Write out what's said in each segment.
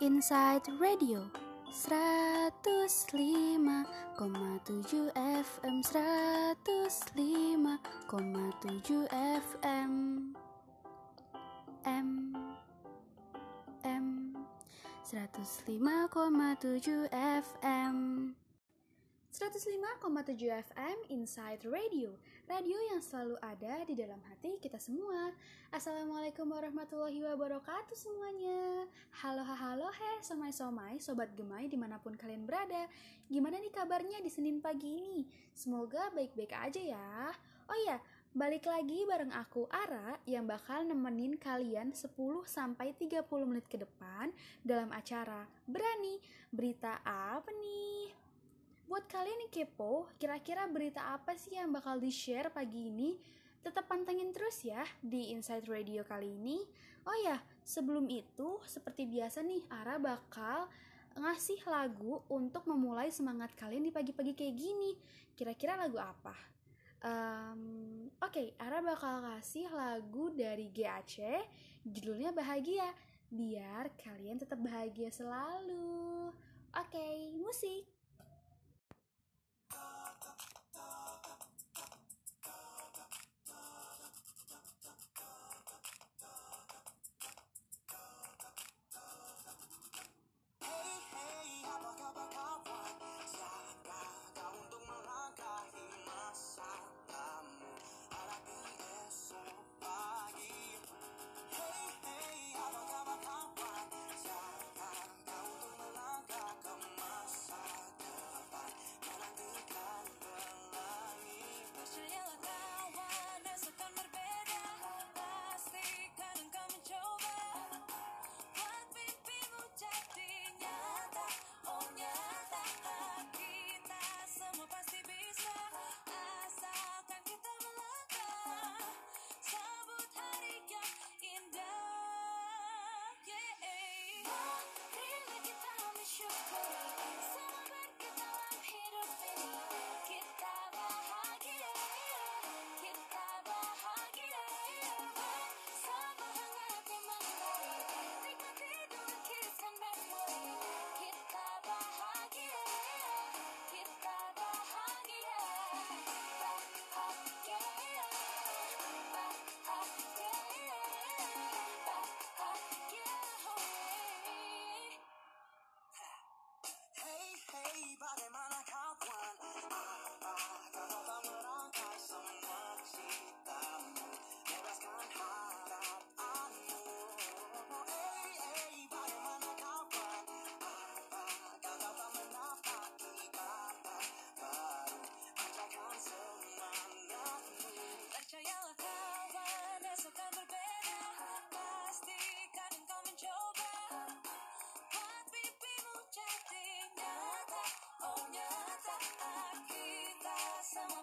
Inside Radio 105,7 FM 105,7 FM M M 105,7 FM 105,7 FM Inside Radio. Radio yang selalu ada di dalam hati kita semua. Assalamualaikum warahmatullahi wabarakatuh semuanya. Halo halo he somai-somai sobat gemai di mana pun kalian berada. Gimana nih kabarnya di Senin pagi ini? Semoga baik-baik aja ya. Oh iya, balik lagi bareng aku Ara yang bakal nemenin kalian 10-30 menit ke depan dalam acara Berani. Berita apa nih? Buat kalian yang kepo, kira-kira berita apa sih yang bakal di-share pagi ini? Tetap pantengin terus ya di Inside Radio kali ini. Oh ya, sebelum itu, seperti biasa nih, Ara bakal ngasih lagu untuk memulai semangat kalian di pagi-pagi kayak gini. Kira-kira lagu apa? Um, Oke, okay, Ara bakal kasih lagu dari GAC, judulnya Bahagia, biar kalian tetap bahagia selalu. Oke, okay, musik. Sama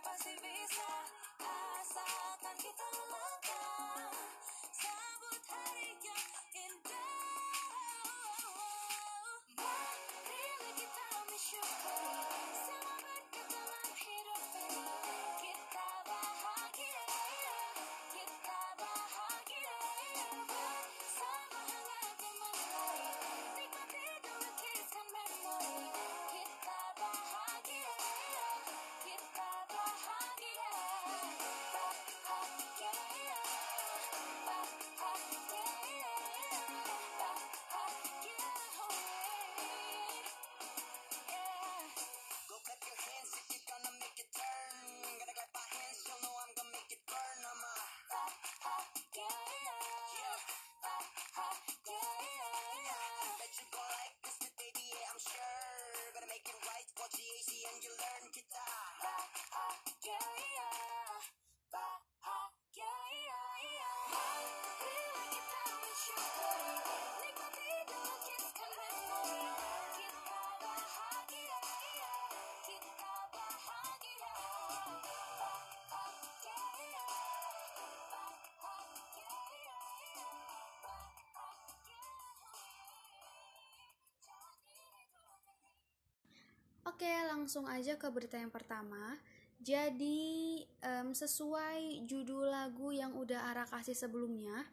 Oke, langsung aja ke berita yang pertama. Jadi, um, sesuai judul lagu yang udah Ara kasih sebelumnya,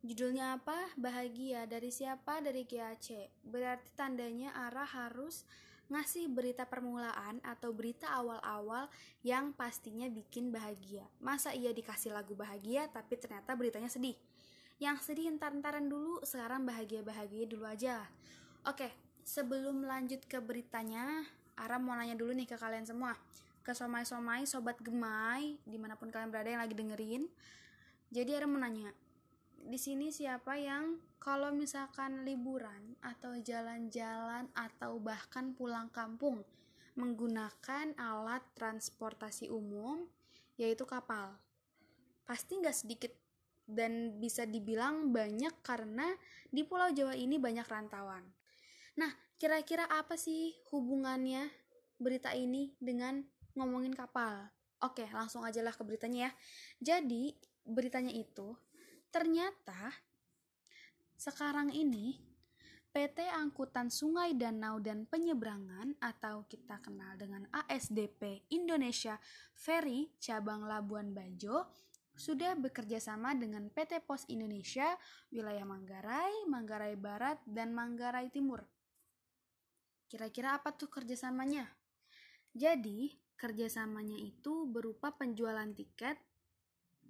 Judulnya apa? Bahagia. Dari siapa? Dari GAC. Berarti tandanya arah harus ngasih berita permulaan atau berita awal-awal yang pastinya bikin bahagia. Masa iya dikasih lagu bahagia tapi ternyata beritanya sedih? Yang sedih entar-entaran dulu, sekarang bahagia-bahagia dulu aja. Oke, sebelum lanjut ke beritanya, Ara mau nanya dulu nih ke kalian semua. Ke somai-somai, sobat gemai, di mana pun kalian berada yang lagi dengerin. Jadi Ara mau nanya, di sini siapa yang kalau misalkan liburan atau jalan-jalan atau bahkan pulang kampung menggunakan alat transportasi umum yaitu kapal pasti nggak sedikit dan bisa dibilang banyak karena di Pulau Jawa ini banyak rantauan. Nah, kira-kira apa sih hubungannya berita ini dengan ngomongin kapal? Oke, langsung aja lah ke beritanya ya. Jadi, beritanya itu Ternyata sekarang ini PT Angkutan Sungai Danau dan Penyeberangan atau kita kenal dengan ASDP Indonesia Ferry cabang Labuan Bajo sudah bekerja sama dengan PT Pos Indonesia wilayah Manggarai, Manggarai Barat, dan Manggarai Timur. Kira-kira apa tuh kerjasamanya? Jadi, kerjasamanya itu berupa penjualan tiket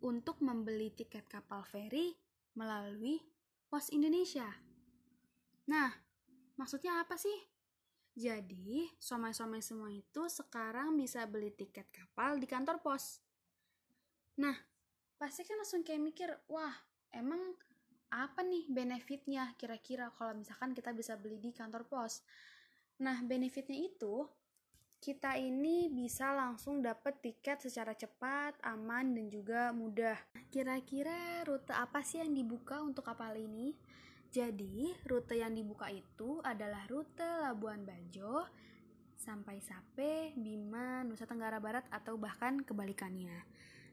untuk membeli tiket kapal feri melalui Pos Indonesia. Nah, maksudnya apa sih? Jadi, somai-somai semua itu sekarang bisa beli tiket kapal di kantor pos. Nah, pasti kan langsung kayak mikir, wah, emang apa nih benefitnya kira-kira kalau misalkan kita bisa beli di kantor pos? Nah, benefitnya itu kita ini bisa langsung dapat tiket secara cepat, aman, dan juga mudah. Kira-kira rute apa sih yang dibuka untuk kapal ini? Jadi, rute yang dibuka itu adalah rute Labuan Bajo sampai Sape, Bima, Nusa Tenggara Barat, atau bahkan kebalikannya.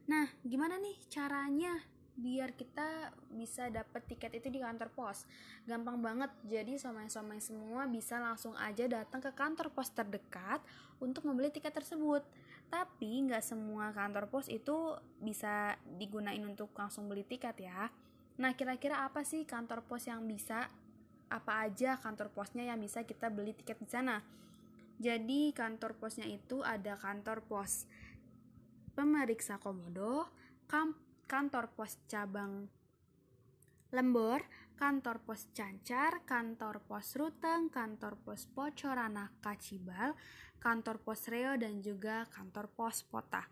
Nah, gimana nih caranya biar kita bisa dapet tiket itu di kantor pos. Gampang banget jadi somai-somai semua bisa langsung aja datang ke kantor pos terdekat untuk membeli tiket tersebut. Tapi nggak semua kantor pos itu bisa digunain untuk langsung beli tiket ya. Nah kira-kira apa sih kantor pos yang bisa? Apa aja kantor posnya yang bisa kita beli tiket di sana? Jadi kantor posnya itu ada kantor pos pemeriksa komodo, kamp kantor pos cabang Lembor, kantor pos Cancar, kantor pos Ruteng, kantor pos Pocorana Kacibal, kantor pos Reo, dan juga kantor pos Pota.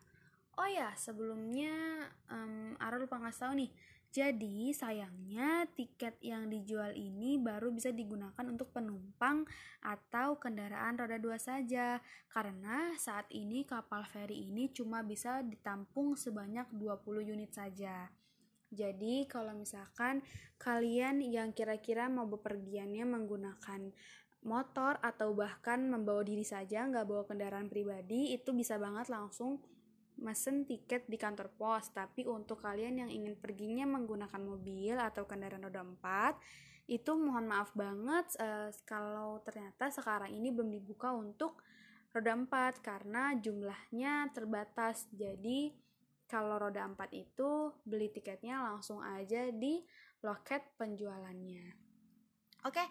Oh ya, sebelumnya um, Ara lupa ngasih tahu nih. Jadi sayangnya tiket yang dijual ini baru bisa digunakan untuk penumpang atau kendaraan roda dua saja karena saat ini kapal feri ini cuma bisa ditampung sebanyak 20 unit saja. Jadi kalau misalkan kalian yang kira-kira mau bepergiannya menggunakan motor atau bahkan membawa diri saja nggak bawa kendaraan pribadi itu bisa banget langsung mesen tiket di kantor pos, tapi untuk kalian yang ingin perginya menggunakan mobil atau kendaraan roda 4, itu mohon maaf banget uh, kalau ternyata sekarang ini belum dibuka untuk roda 4 karena jumlahnya terbatas. Jadi kalau roda 4 itu beli tiketnya langsung aja di loket penjualannya. Oke,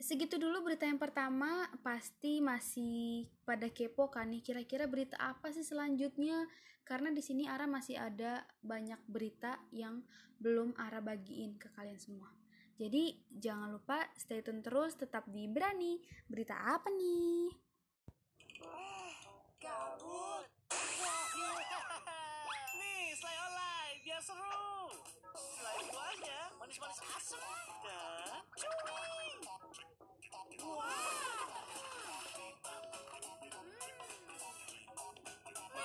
segitu dulu berita yang pertama. Pasti masih pada kepo kan nih kira-kira berita apa sih selanjutnya? karena di sini Ara masih ada banyak berita yang belum Ara bagiin ke kalian semua. Jadi jangan lupa stay tune terus tetap di Berani. Berita apa nih? Kabut. nih, online biar seru. Buahnya manis-manis dan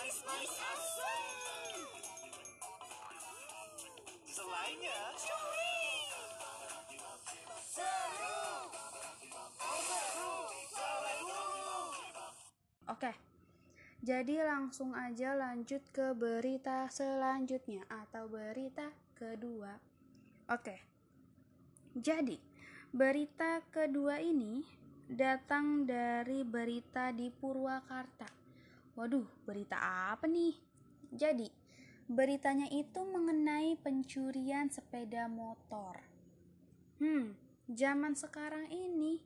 Selainnya, Oke, jadi langsung aja lanjut ke berita selanjutnya atau berita kedua. Oke, jadi berita kedua ini datang dari berita di Purwakarta. Waduh, berita apa nih? Jadi, Beritanya itu mengenai pencurian sepeda motor. Hmm, zaman sekarang ini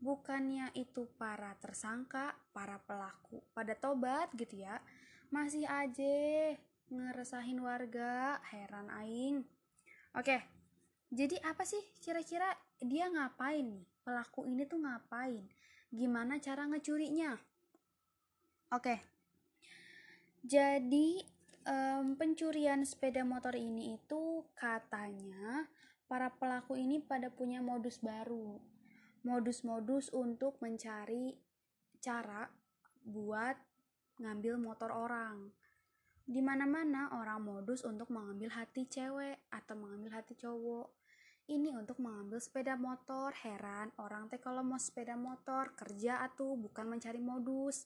bukannya itu para tersangka, para pelaku pada tobat gitu ya. Masih aja ngeresahin warga, heran aing. Oke. Jadi apa sih kira-kira dia ngapain nih? Pelaku ini tuh ngapain? Gimana cara ngecurinya? Oke. Jadi um, pencurian sepeda motor ini itu katanya para pelaku ini pada punya modus baru. Modus-modus untuk mencari cara buat ngambil motor orang. Di mana-mana orang modus untuk mengambil hati cewek atau mengambil hati cowok. Ini untuk mengambil sepeda motor. Heran, orang teh kalau mau sepeda motor kerja atau bukan mencari modus.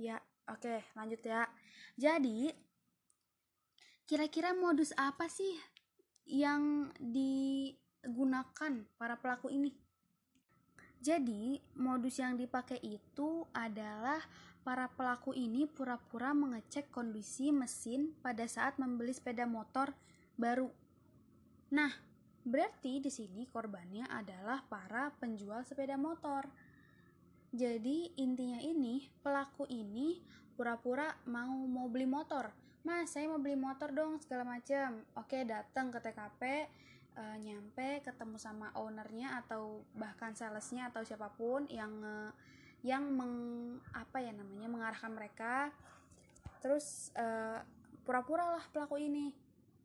Ya, oke, lanjut ya. Jadi, kira-kira modus apa sih yang digunakan para pelaku ini. Jadi, modus yang dipakai itu adalah para pelaku ini pura-pura mengecek kondisi mesin pada saat membeli sepeda motor baru. Nah, berarti di sini korbannya adalah para penjual sepeda motor. Jadi, intinya ini pelaku ini pura-pura mau mau beli motor. Mas saya mau beli motor dong segala macam oke datang ke TKP uh, eh, nyampe ketemu sama ownernya atau bahkan salesnya atau siapa pun yang uh, yang meng apa ya namanya mengarahkan mereka. Terus uh, pura-pura lah pelaku ini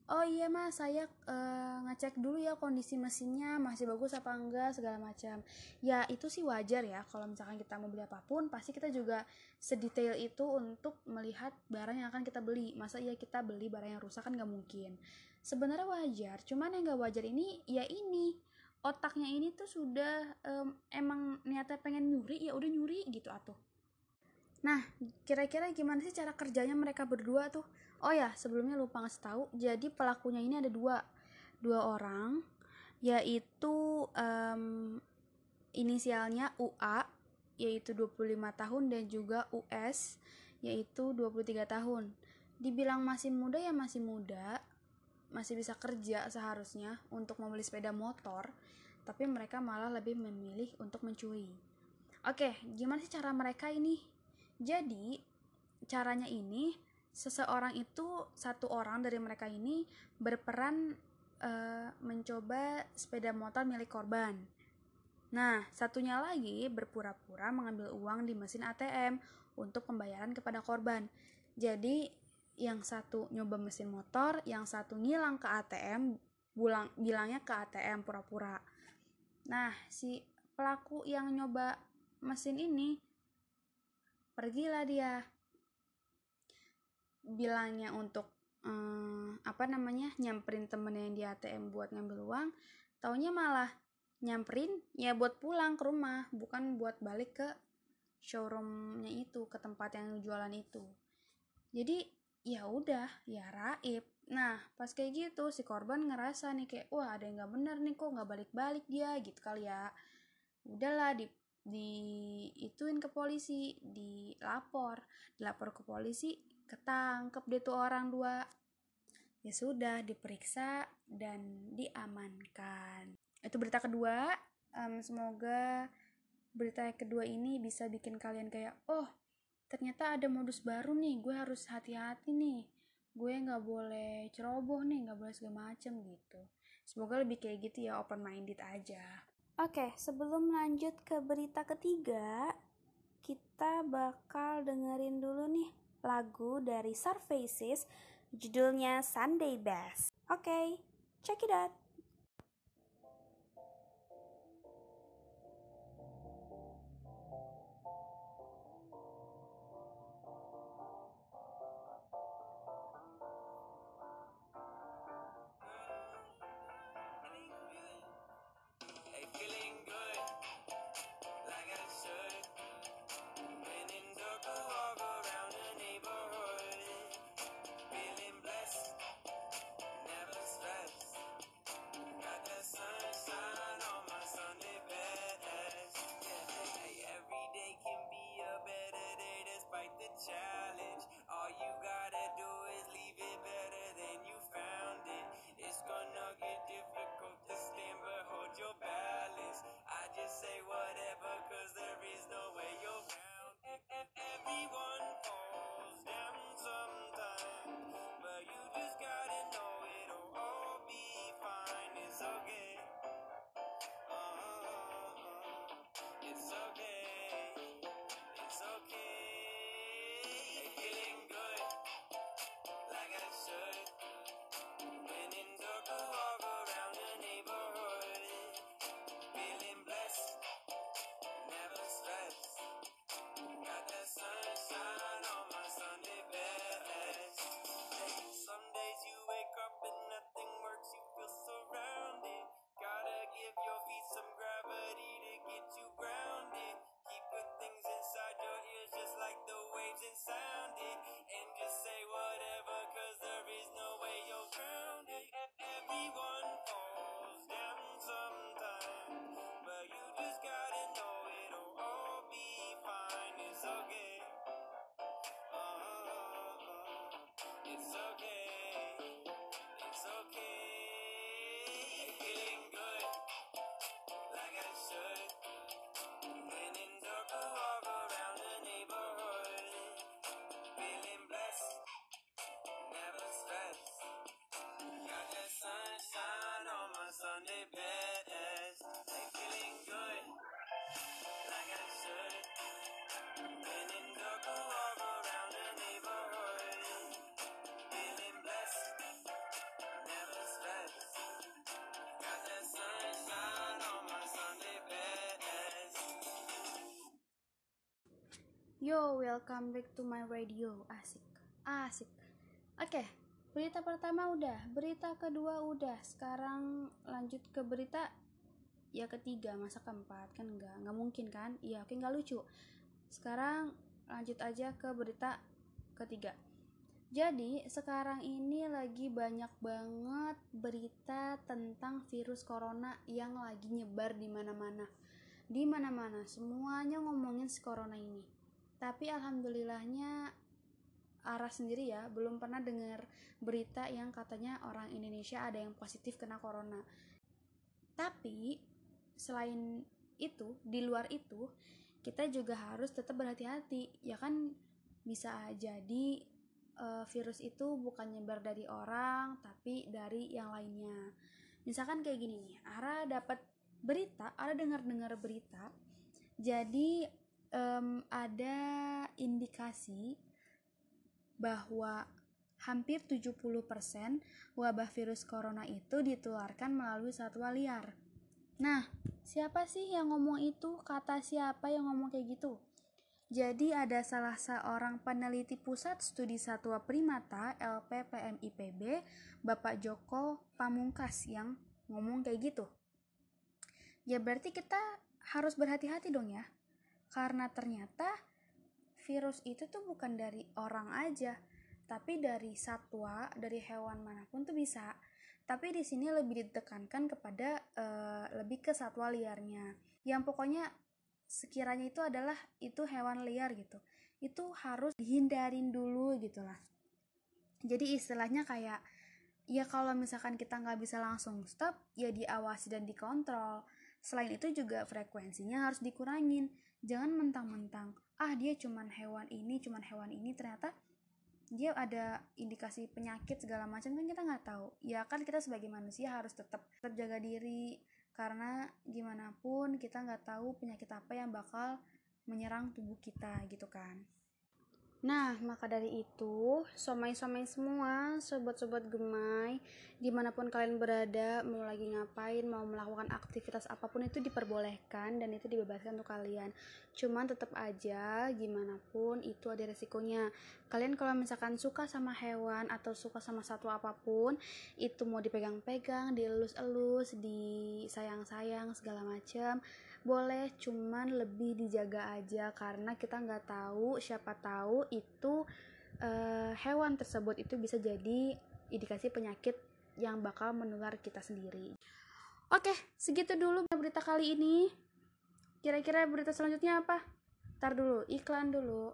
oh iya mas saya uh, ngecek dulu ya kondisi mesinnya masih bagus apa enggak segala macam. Ya itu sih wajar ya kalau misalkan kita mau beli apa pun pasti kita juga sedetail itu untuk melihat barang yang akan kita beli. Masa iya kita beli barang yang rusak kan nggak mungkin. Sebenarnya wajar cuman yang nggak wajar ini ya ini. Otaknya ini tuh sudah um, emang niatnya pengen nyuri ya udah nyuri gitu atuh. Nah kira-kira gimana sih cara kerjanya mereka berdua tuh oh ya sebelumnya lupa ngasih tahu. Jadi pelakunya ini ada dua. Dua orang yaitu um, inisialnya UA yaitu 25 tahun dan juga US yaitu 23 tahun. Dibilang masih muda ya masih muda masih bisa kerja seharusnya untuk membeli sepeda motor tapi mereka malah lebih memilih untuk mencuri. Oke gimana sih cara mereka ini? Jadi caranya ini seseorang itu satu orang dari mereka ini berperan uh, mencoba sepeda motor milik korban. Nah, satunya lagi berpura-pura mengambil uang di mesin ATM untuk pembayaran kepada korban. Jadi, yang satu nyoba mesin motor, yang satu ngilang ke ATM, bulang, bilangnya ke ATM pura-pura. Nah, si pelaku yang nyoba mesin ini pergilah dia bilangnya untuk um, apa namanya nyamperin temennya yang di ATM buat ngambil uang taunya malah nyamperin ya buat pulang ke rumah bukan buat balik ke showroomnya itu ke tempat yang jualan itu. Jadi ya udah ya raib. Nah pas kayak gitu si korban ngerasa nih kayak wah ada yang nggak bener nih kok nggak balik-balik dia gitu kali ya. Udahlah di di ituin ke polisi dilapor. Dilapor ke polisi ketangkep deh tuh orang dua. Ya sudah diperiksa dan diamankan. Itu berita kedua. Um, semoga berita kedua ini bisa bikin kalian kayak oh ternyata ada modus baru nih. Gue harus hati-hati nih. Gue nggak boleh ceroboh nih nggak boleh segala macem gitu. Semoga lebih kayak gitu ya open minded aja. Oke sebelum lanjut ke berita ketiga kita bakal dengerin dulu nih lagu dari Surfaces judulnya Sunday Best. Oke, okay, check it out. Yo, welcome back to my radio. Asik, asik. Oke, berita pertama udah, berita kedua udah. Sekarang lanjut ke berita ya ketiga, masa keempat kan enggak, nggak mungkin kan? Iya, oke nggak lucu. Sekarang lanjut aja ke berita ketiga. Jadi, sekarang ini lagi banyak banget berita tentang virus corona yang lagi nyebar di mana-mana. Di mana-mana, semuanya ngomongin si corona ini. Tapi alhamdulillahnya arah sendiri ya, belum pernah dengar berita yang katanya orang Indonesia ada yang positif kena corona. Tapi selain itu, di luar itu, kita juga harus tetap berhati-hati. Ya kan bisa jadi uh, virus itu bukan nyebar dari orang tapi dari yang lainnya misalkan kayak gini nih Ara dapat berita Ara dengar-dengar berita jadi um, ada indikasi bahwa hampir 70% wabah virus corona itu ditularkan melalui satwa liar. Nah, siapa sih yang ngomong itu? Kata siapa yang ngomong kayak gitu? Jadi ada salah seorang peneliti Pusat Studi Satwa Primata LPPMIPB, Bapak Joko Pamungkas yang ngomong kayak gitu. Ya berarti kita harus berhati-hati dong ya. Karena ternyata virus itu tuh bukan dari orang aja, tapi dari satwa, dari hewan mana pun tuh bisa. Tapi di sini lebih ditekankan kepada uh, lebih ke satwa liarnya. Yang pokoknya sekiranya itu adalah itu hewan liar gitu itu harus dihindarin dulu gitu lah jadi istilahnya kayak ya kalau misalkan kita nggak bisa langsung stop ya diawasi dan dikontrol selain itu juga frekuensinya harus dikurangin jangan mentang-mentang ah dia cuman hewan ini cuman hewan ini ternyata dia ada indikasi penyakit segala macam kan kita nggak tahu. Ya kan kita sebagai manusia harus tetap terjaga diri karena gimana pun kita nggak tahu penyakit apa yang bakal menyerang tubuh kita gitu kan Nah, maka dari itu, somai-somai semua, sobat-sobat gemai, di mana pun kalian berada, mau lagi ngapain, mau melakukan aktivitas apa pun itu diperbolehkan dan itu dibebaskan untuk kalian. Cuman tetap aja, gimana pun itu ada resikonya. Kalian kalau misalkan suka sama hewan atau suka sama satwa apa pun, itu mau dipegang-pegang, dielus-elus, disayang-sayang, segala macam boleh cuman lebih dijaga aja karena kita nggak tahu siapa tahu itu uh, hewan tersebut itu bisa jadi indikasi penyakit yang bakal menular kita sendiri. Oke segitu dulu berita kali ini. Kira-kira berita selanjutnya apa? Ntar dulu iklan dulu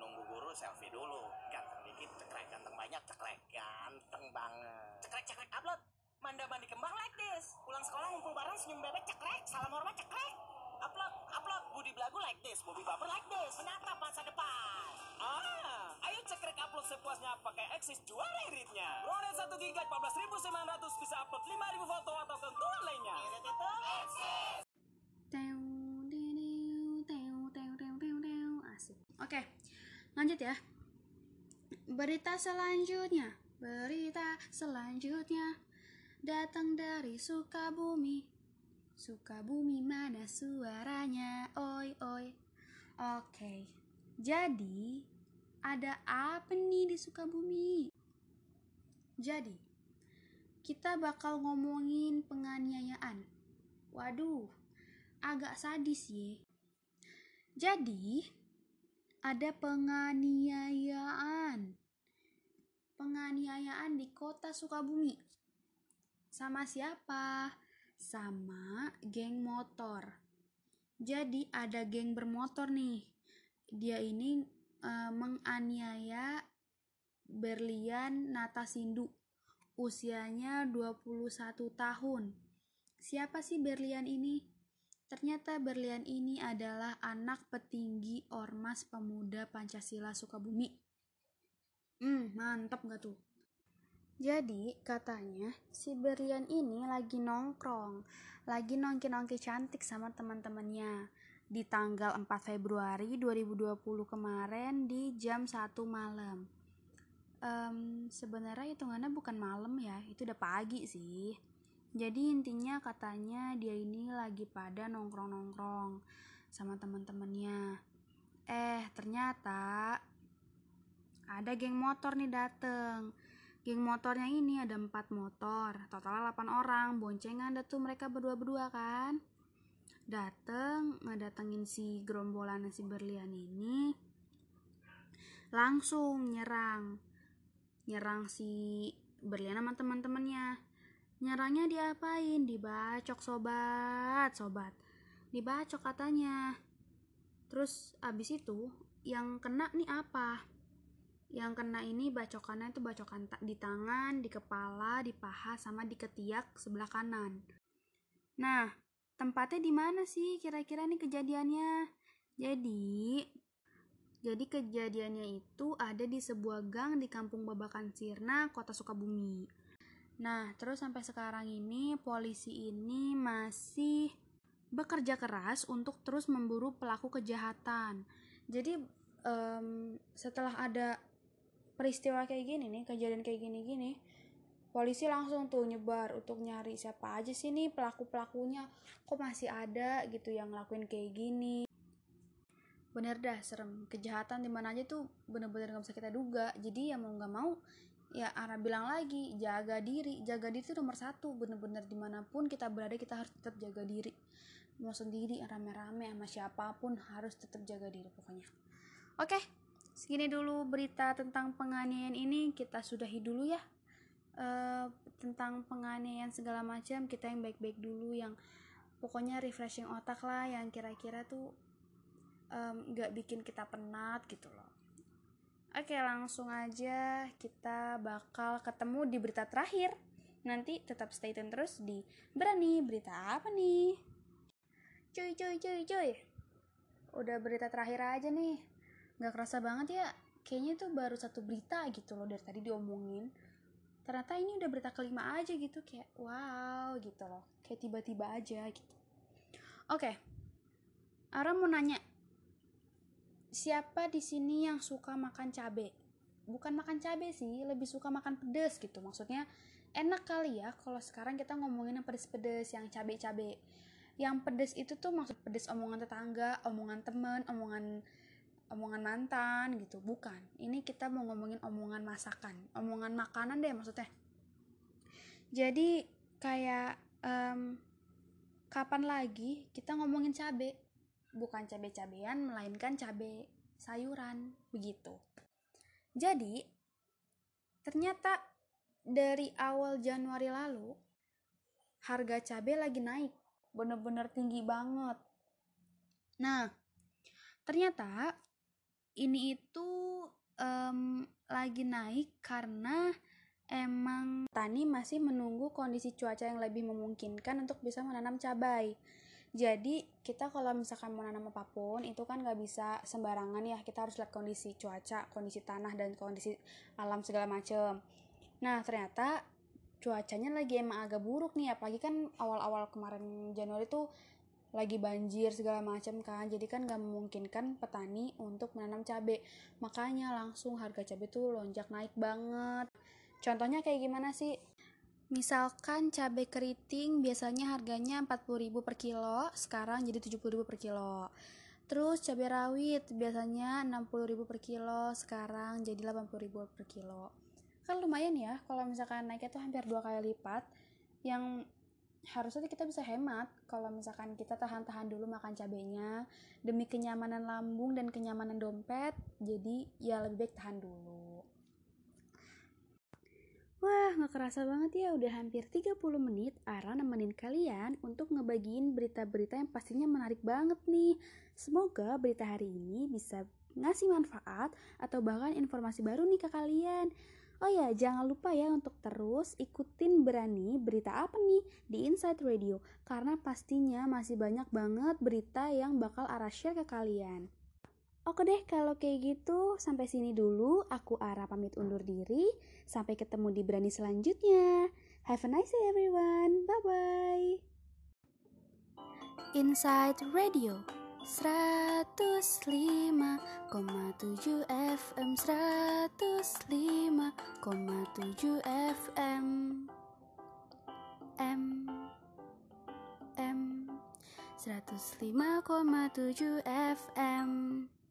nunggu guru selfie dulu ganteng dikit cekrek ganteng banyak cekrek ganteng banget cekrek cekrek upload manda mandi kembang like this pulang sekolah ngumpul bareng senyum bebek cekrek salam hormat cekrek upload upload budi belagu like this bobi baper like this menatap masa depan ah ayo cekrek upload sepuasnya pakai eksis juara iritnya Bronet 1 GB 14.900 bisa upload 5.000 foto atau ketentuan lainnya irit itu eksis asik oke lanjut ya berita selanjutnya berita selanjutnya datang dari Sukabumi. Sukabumi mana suaranya? Oi oi. Oke. Jadi ada apa nih di Sukabumi? Jadi kita bakal ngomongin penganiayaan. Waduh, agak sadis ya. Jadi ada penganiayaan. Penganiayaan di kota Sukabumi sama siapa? Sama geng motor. Jadi ada geng bermotor nih. Dia ini uh, menganiaya Berlian Natasindu. Usianya 21 tahun. Siapa sih Berlian ini? Ternyata Berlian ini adalah anak petinggi Ormas Pemuda Pancasila Sukabumi. Hmm, mantap gak tuh? Jadi katanya si Berlian ini lagi nongkrong, lagi nongki-nongki cantik sama teman-temannya di tanggal 4 Februari 2020 kemarin di jam 1 malam. Um, sebenarnya hitungannya bukan malam ya, itu udah pagi sih. Jadi intinya katanya dia ini lagi pada nongkrong-nongkrong sama teman-temannya. Eh, ternyata ada geng motor nih dateng. Geng motornya ini ada empat motor, total 8 orang. Boncengan ada tuh mereka berdua-berdua kan. Dateng, ngedatengin si gerombolan si berlian ini. Langsung nyerang. Nyerang si berlian sama teman-temannya. Nyerangnya diapain? Dibacok sobat, sobat. Dibacok katanya. Terus abis itu yang kena nih apa? Yang kena ini bacokannya itu bacokan di tangan, di kepala, di paha, sama di ketiak sebelah kanan. Nah, tempatnya di mana sih kira-kira nih kejadiannya? Jadi, jadi kejadiannya itu ada di sebuah gang di Kampung Babakan Sirna, Kota Sukabumi. Nah, terus sampai sekarang ini polisi ini masih bekerja keras untuk terus memburu pelaku kejahatan. Jadi um, setelah ada peristiwa kayak gini nih kejadian kayak gini-gini polisi langsung tuh nyebar untuk nyari siapa aja sih nih pelaku pelakunya kok masih ada gitu yang ngelakuin kayak gini. Bener dah serem. Kejahatan di mana aja tuh bener-bener gak bisa kita duga. Jadi ya mau nggak mau ya Ara bilang lagi jaga diri. Jaga diri itu nomor satu. Bener-bener di mana pun kita berada kita harus tetap jaga diri. Mau sendiri rame-rame sama siapa pun harus tetap jaga diri pokoknya. Oke okay, segini dulu berita tentang penganiayaan ini kita sudahi dulu ya. Uh, tentang penganiayaan segala macam kita yang baik-baik dulu yang pokoknya refreshing otak lah yang kira-kira tuh nggak um, bikin kita penat gitu loh. Oke langsung aja kita bakal ketemu di berita terakhir. Nanti tetap stay tune terus di berani berita apa nih? Cuy cuy cuy cuy. Udah berita terakhir aja nih nggak kerasa banget ya kayaknya itu baru satu berita gitu loh dari tadi diomongin. Ternyata ini udah berita kelima aja gitu kayak wow gitu loh. Kayak tiba-tiba aja gitu. Oke okay. Ara mau nanya siapa di sini yang suka makan cabe? Bukan makan cabe sih lebih suka makan pedes gitu. Maksudnya enak kali ya kalau sekarang kita ngomongin yang pedes-pedes yang cabe-cabe. Yang pedes itu tuh maksud pedes omongan tetangga omongan temen omongan omongan mantan gitu. Bukan. Ini kita mau ngomongin omongan masakan. Omongan makanan deh maksudnya. Jadi kayak um, kapan lagi kita ngomongin cabe? Bukan cabe-cabean melainkan cabe sayuran. Begitu. Jadi ternyata dari awal Januari lalu harga cabe lagi naik. Bener-bener tinggi banget. Nah ternyata ini itu um, lagi naik karena emang tani masih menunggu kondisi cuaca yang lebih memungkinkan untuk bisa menanam cabai. Jadi kita kalau misalkan mau nanam apa pun itu kan nggak bisa sembarangan ya kita harus lihat kondisi cuaca, kondisi tanah dan kondisi alam segala macem. Nah ternyata cuacanya lagi emang agak buruk nih apalagi kan awal-awal kemarin Januari tuh lagi banjir segala macam kan. Jadi kan gak memungkinkan petani untuk menanam cabai makanya langsung harga cabai tuh lonjak naik banget. Contohnya kayak gimana sih? Misalkan cabai keriting biasanya harganya 40.000 per kilo sekarang jadi 70.000 per kilo. Terus cabai rawit biasanya 60.000 per kilo sekarang jadi 80.000 per kilo. Kan lumayan ya kalau misalkan naiknya tuh hampir dua kali lipat. Yang harusnya kita bisa hemat kalau misalkan kita tahan-tahan dulu makan cabenya demi kenyamanan lambung dan kenyamanan dompet jadi ya lebih baik tahan dulu Wah, nggak kerasa banget ya udah hampir 30 menit Ara nemenin kalian untuk ngebagiin berita-berita yang pastinya menarik banget nih. Semoga berita hari ini bisa ngasih manfaat atau bahkan informasi baru nih ke kalian. Oh ya, jangan lupa ya untuk terus ikutin berani berita apa nih di Inside Radio karena pastinya masih banyak banget berita yang bakal Ara share ke kalian. Oke deh, kalau kayak gitu sampai sini dulu aku Ara pamit undur diri. Sampai ketemu di berani selanjutnya. Have a nice day everyone. Bye bye. Inside Radio 105,7 FM 105,7 FM M M. 105,7 FM